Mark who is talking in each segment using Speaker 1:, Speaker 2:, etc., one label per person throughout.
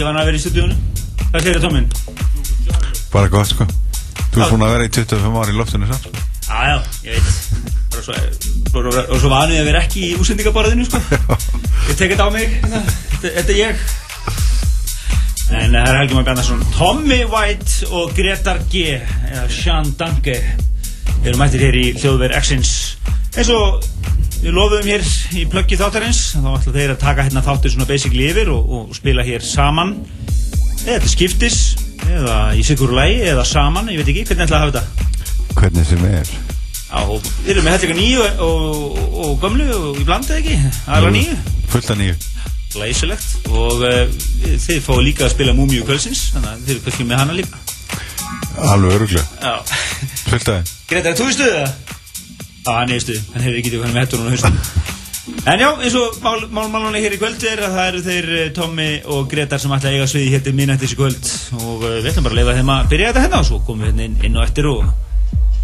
Speaker 1: ekki vann að vera í segir það Tómin?
Speaker 2: Bara gott sko. Þú er búin að vera í 25 ári í loftinu samt. Sko.
Speaker 1: Já, já, ég veit. Bara svo, svo, og svo vanið að vera ekki í úsendingaborðinu sko. Ég tek þetta á mig Þetta, þetta er ég. En það er Helgi Már Bjarnason Tommy White og Gretar G eða Sean Danke Við erum mættir hér í hljóðverð X-ins eins og við lofuðum hér í plöggi þáttarins. Þá ætla þeir að taka hérna þáttir svona basically yfir og, og spila hér saman. Eða skiptis eða í sigur lægi eða saman, ég veit ekki, hvernig ætla að hafa þetta?
Speaker 2: Hvernig sem er.
Speaker 1: Já, og við erum með hellinga nýju og, og, og gömlu og í blandið ekki? Aðra nýju,
Speaker 2: Fullt að nýju
Speaker 1: læsilegt og uh, þið fáið líka að spila Múmiu Kvölsins þannig að þið eru kannski með hana líka.
Speaker 2: Alveg öruglega Fullt að
Speaker 1: Gretar, þú stuðu það? Já, hann hefur ekki til hann með hettur hún á haustum En já, eins og málmálunni mál hér í kvöld er að það eru þeir eh, Tommy og Gretar sem ætla að eiga sviði hér til minnættis í kvöld. Og uh, við ætlum bara að leifa þeim að byrja þetta hérna og svo komum við hérna inn, inn og eftir og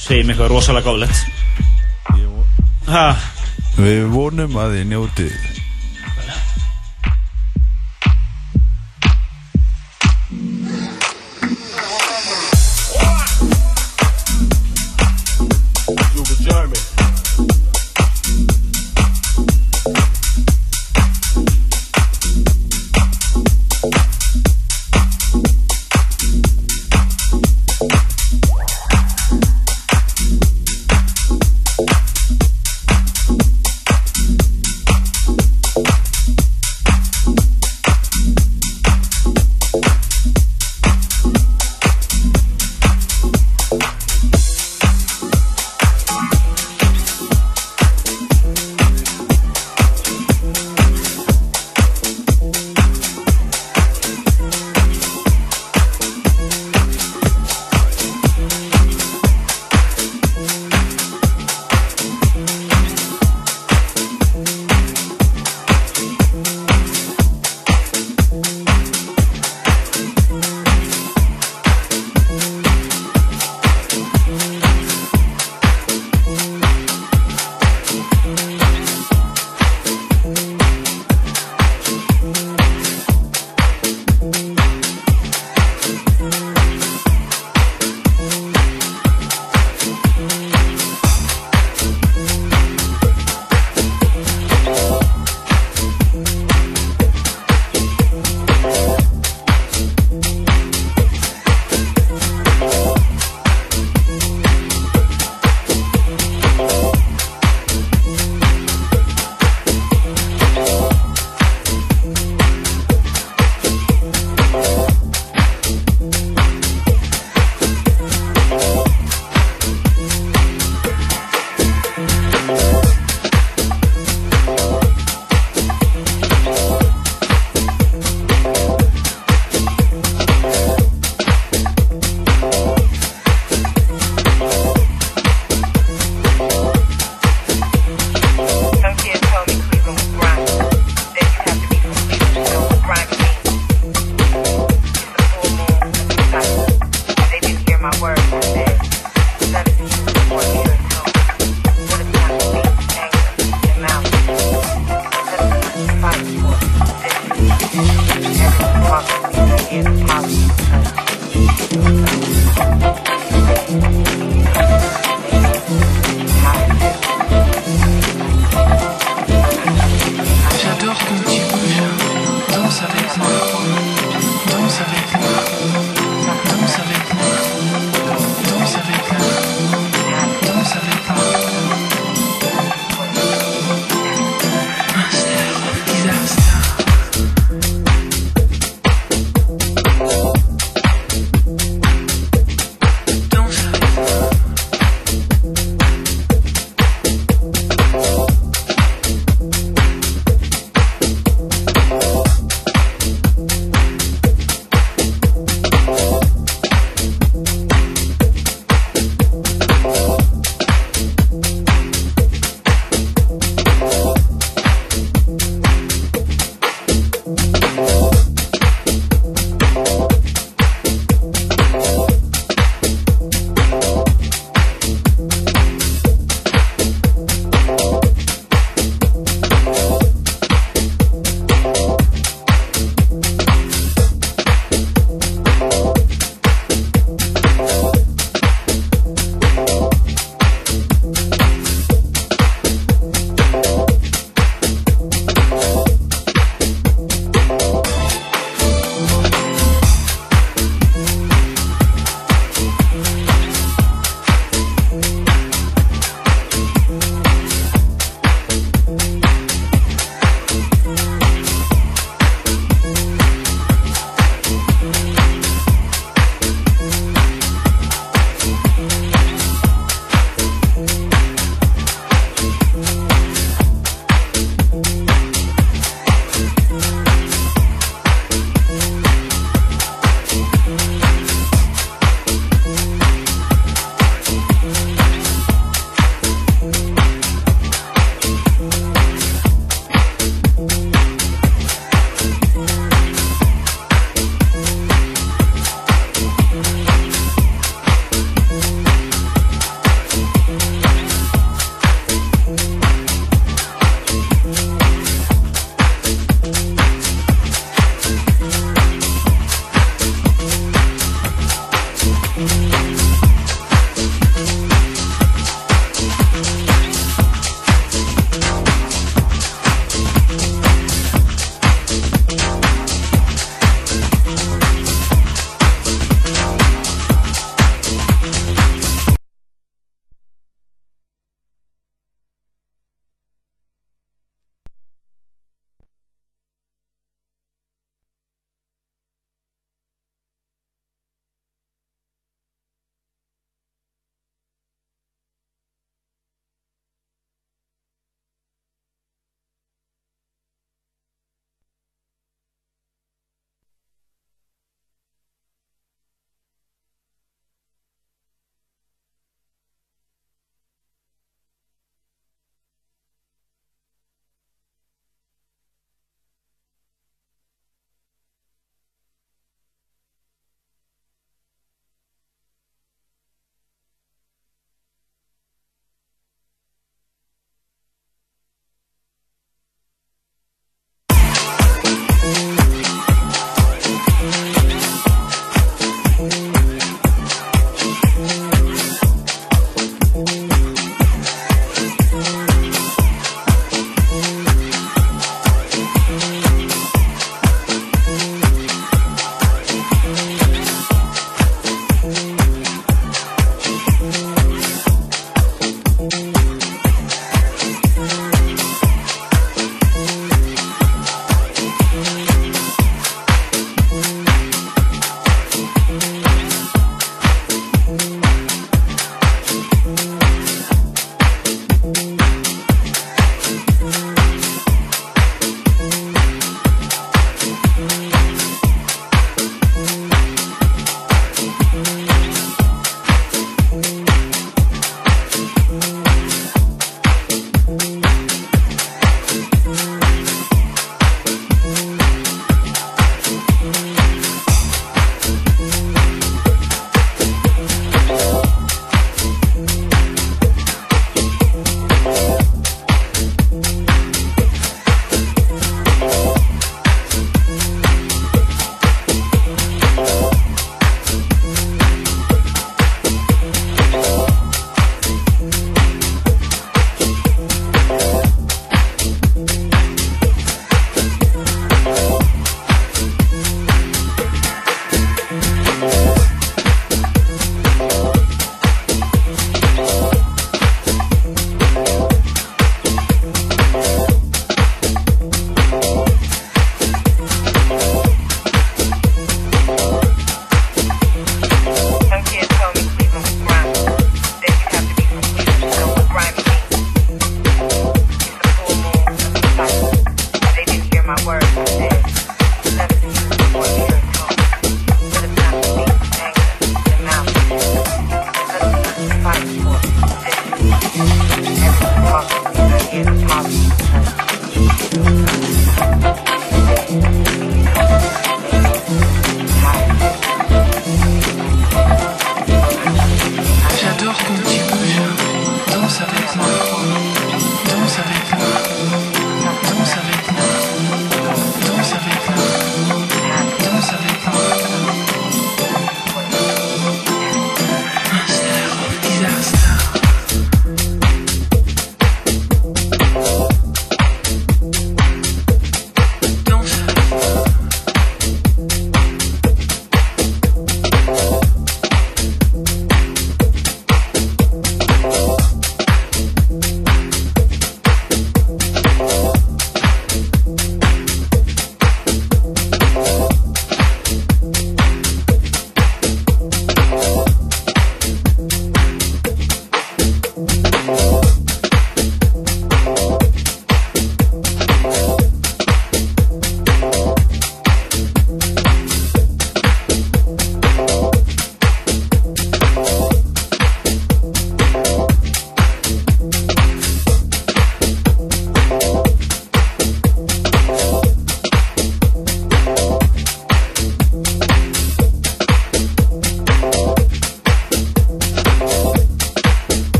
Speaker 1: segjum eitthvað rosalega gáðlegt Ha,
Speaker 2: Við vonum að þið njótið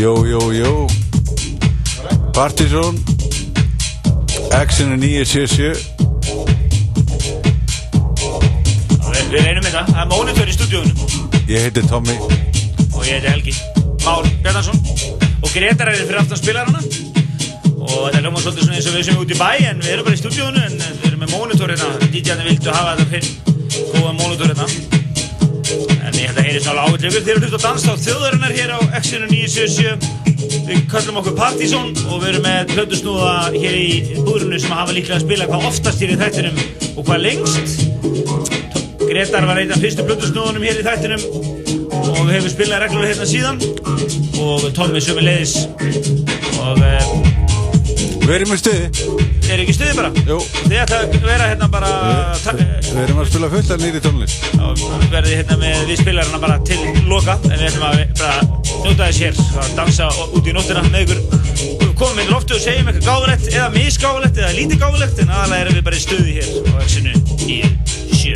Speaker 2: Jó, jó, jó. Partizón. X-inu 977
Speaker 1: Við, reynum þetta, það er mónitor í stúdíónu
Speaker 2: Ég heiti Tommy.
Speaker 1: Og ég heiti Helgi. Már Bjarnarsson og Gretar er fyrir aftan spilarana. Og þetta hljóma svolítið svona eins og við sem út í bæ en við erum bara í stúdíónu en við erum með mónitor hérna. DJ-arnir vildu hafa þetta fyrir góða mónitor hérna held að heyri sálega áhugt ykkur þeir eru hlut á danstátt þjóðarinnar hér á X-inu 977 við kallum okkur Partizón og við erum með plötusnúða hér í búrunu sem hafa líklega að spila hvað oftast hér í þættinum og hvað lengst. Gretar var einn af fyrstu plötusnúðunum hér í þættinum og við hefum spilað reglulega hérna síðan. Og Tommi sömu leiðis og uh,
Speaker 2: Við erum í stuði
Speaker 1: er ekki stuði bara?
Speaker 2: Jú,
Speaker 1: þið ætla að vera hérna bara
Speaker 2: við erum að spila fullt af nýri tónlist.
Speaker 1: Og verði hérna með við spilarana bara til loka en við ætlum að bara njóta þess hér. Að dansa út í nóttina með ykkur. Við komum inn loftu og segjum eitthvað gáðulegt eða misgáðulegt eða lítið gáðulegt en aðalega erum við bara í stuði hér á X-inu í 7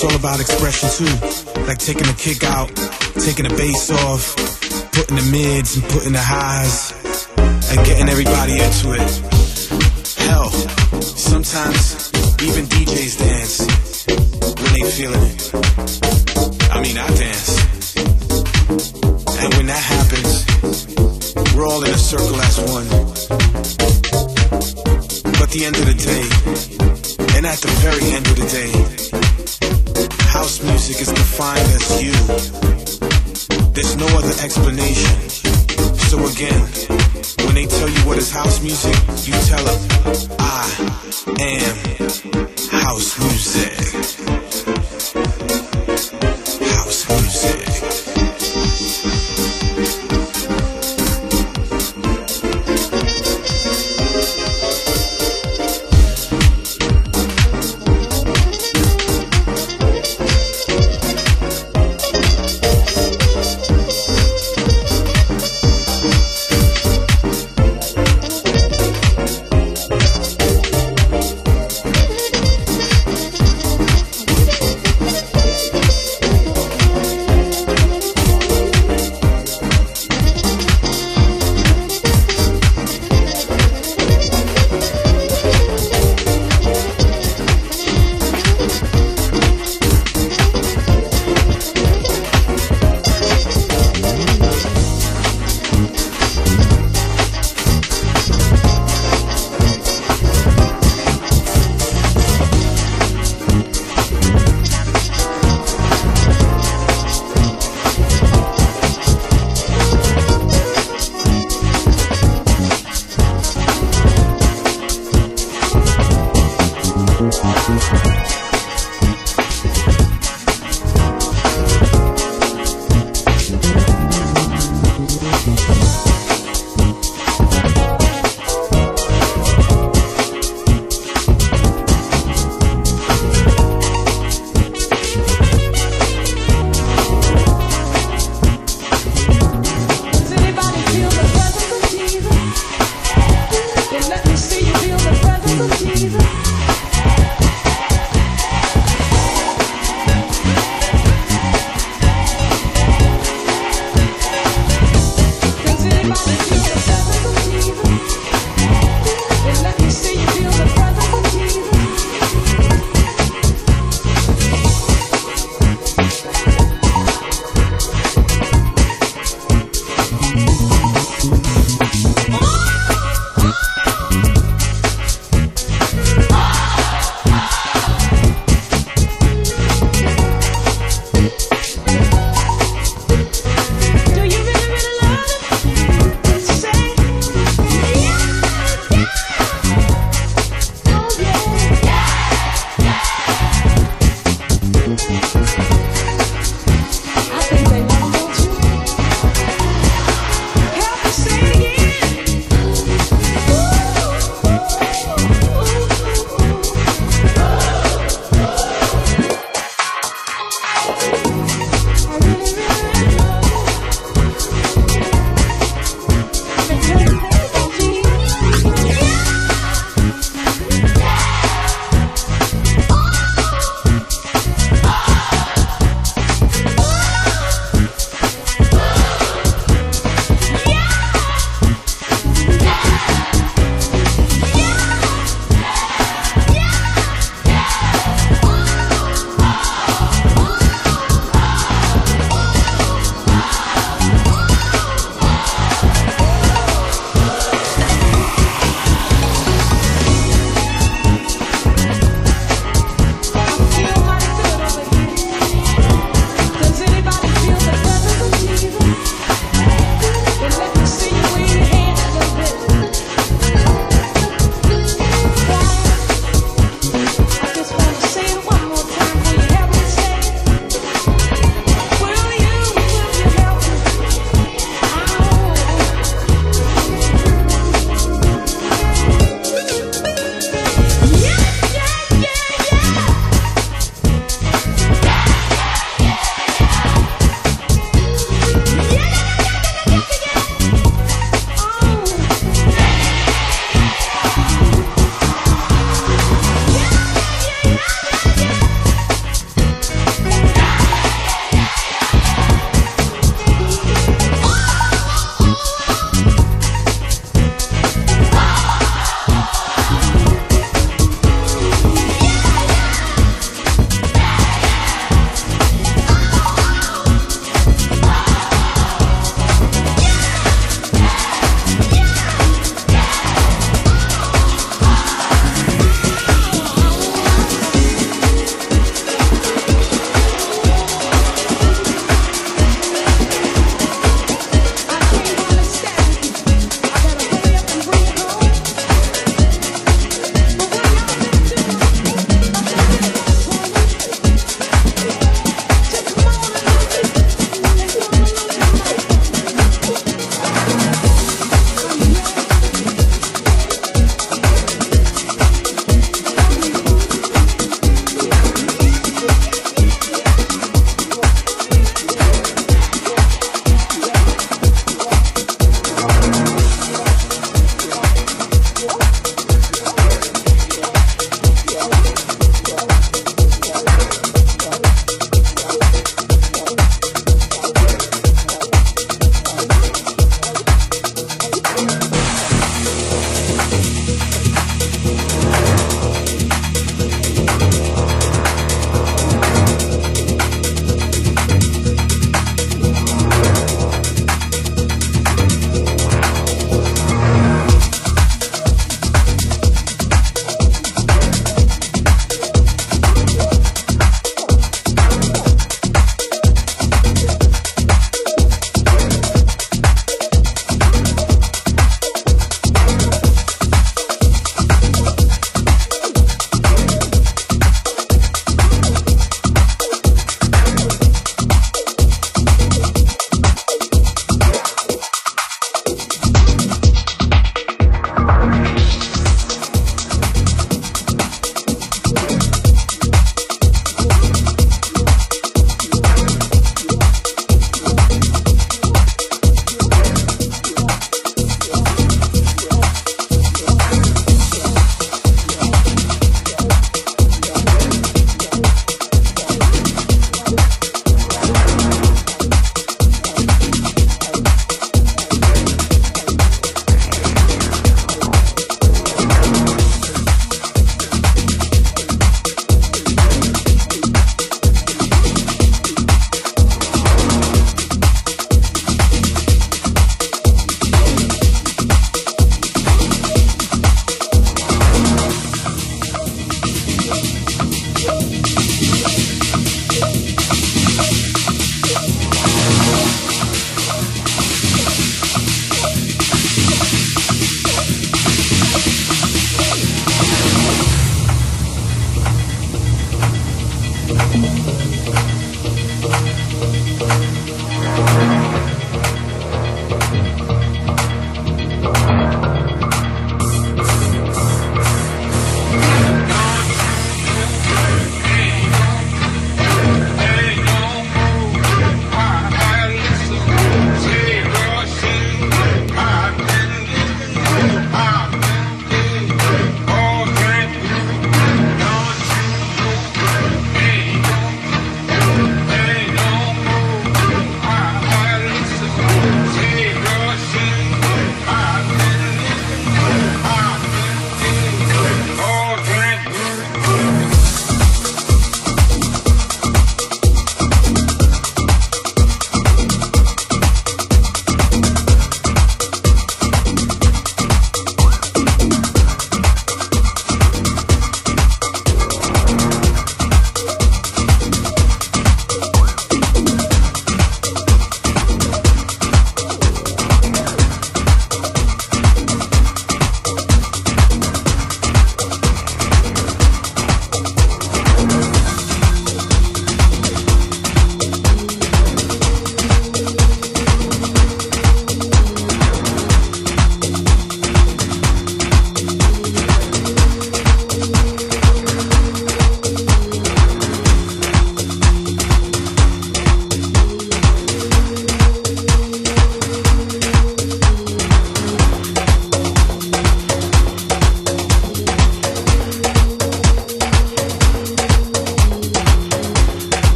Speaker 3: it's all about expression too. Like taking a kick out, taking the bass off, putting the mids and putting the highs, and getting everybody into it. Hell, sometimes even DJs dance when they feeling it. I mean, I dance. And when that happens, we're all in a circle as one. But the end of the day, and at the very end of the day, house music is defined as you. There's no other explanation. So again, when they tell you what is house music, you tell them, I am house music.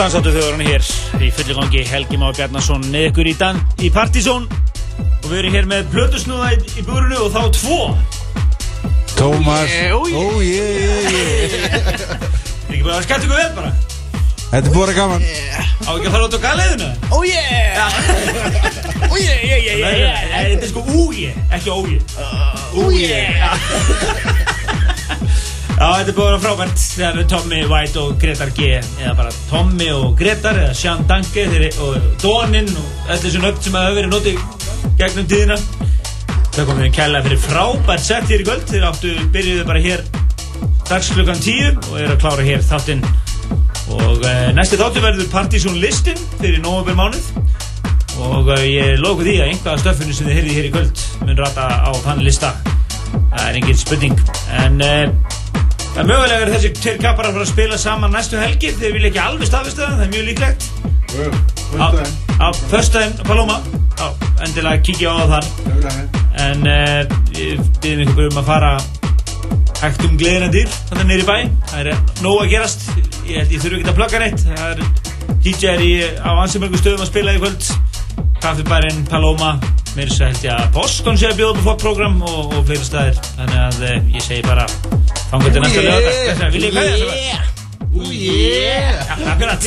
Speaker 1: Já, dansáttu þjóðurinn hér í fulli gangi Helgi Már Bjarnason með ykkur í, dan, í Partizón. Og við erum hér með plötusnúða í, í búrunu og þá tvo.
Speaker 2: Tómas.
Speaker 4: Ó,
Speaker 2: Ó, ég, ég, ég
Speaker 1: Er ekki bara að skemmt ykkur vel bara.
Speaker 2: Þetta er búið gaman.
Speaker 1: Á ekki að fara út á galiðinu
Speaker 4: Ó, yeah. Ó,
Speaker 1: nei, þetta er sko úgi, ekki ógi
Speaker 4: Ó, yeah.
Speaker 1: Já, þetta er búið að frábært. Þegar Tommy White og Gretar G eða bara Tommy og Gretar eða Sean Danke og Donin og öll þessu nöfn sem hafa verið notið gegnum tíðina Það komið við kæla fyrir frábært sett hér í kvöld. Þeir áttu, byrjuðu bara hér dags klukkan 10 og eru að klára hér þáttinn. Og uh, næsti þáttu verður Partizón listin fyrir nógumber mánuð og uh, ég lóku því að einhvað af stöffinu sem þið heyrði hér í kvöld mun rata á þann lista. Það er engin spurning. En uh, Það er mögulega er þessi tveir kappar að fara að spila saman næstu helgi. Þeir vilja ekki alveg staðfesta það, það er mjög líklegt. Á, föstudaginn Paloma. Á, endilega kíkja á það þar. En uh, við ykkur um að fara hægt um gleðina dýr þannig neyri bæ, það er nóg að gerast. Ég held ég þurfi ekki að plugga neitt. Það er DJ-er í, á ansimörgum stöðum að spila í kvöld. Kaffibærin, Paloma. Mér er held ég að Boston sé að bjóða upp á fólkprogram og, og fleiri staðir. Þannig að uh, ég segi bara fangur til næsta lögða vil ég kæða það?
Speaker 4: Ó, yeah.
Speaker 1: Ja, akkurat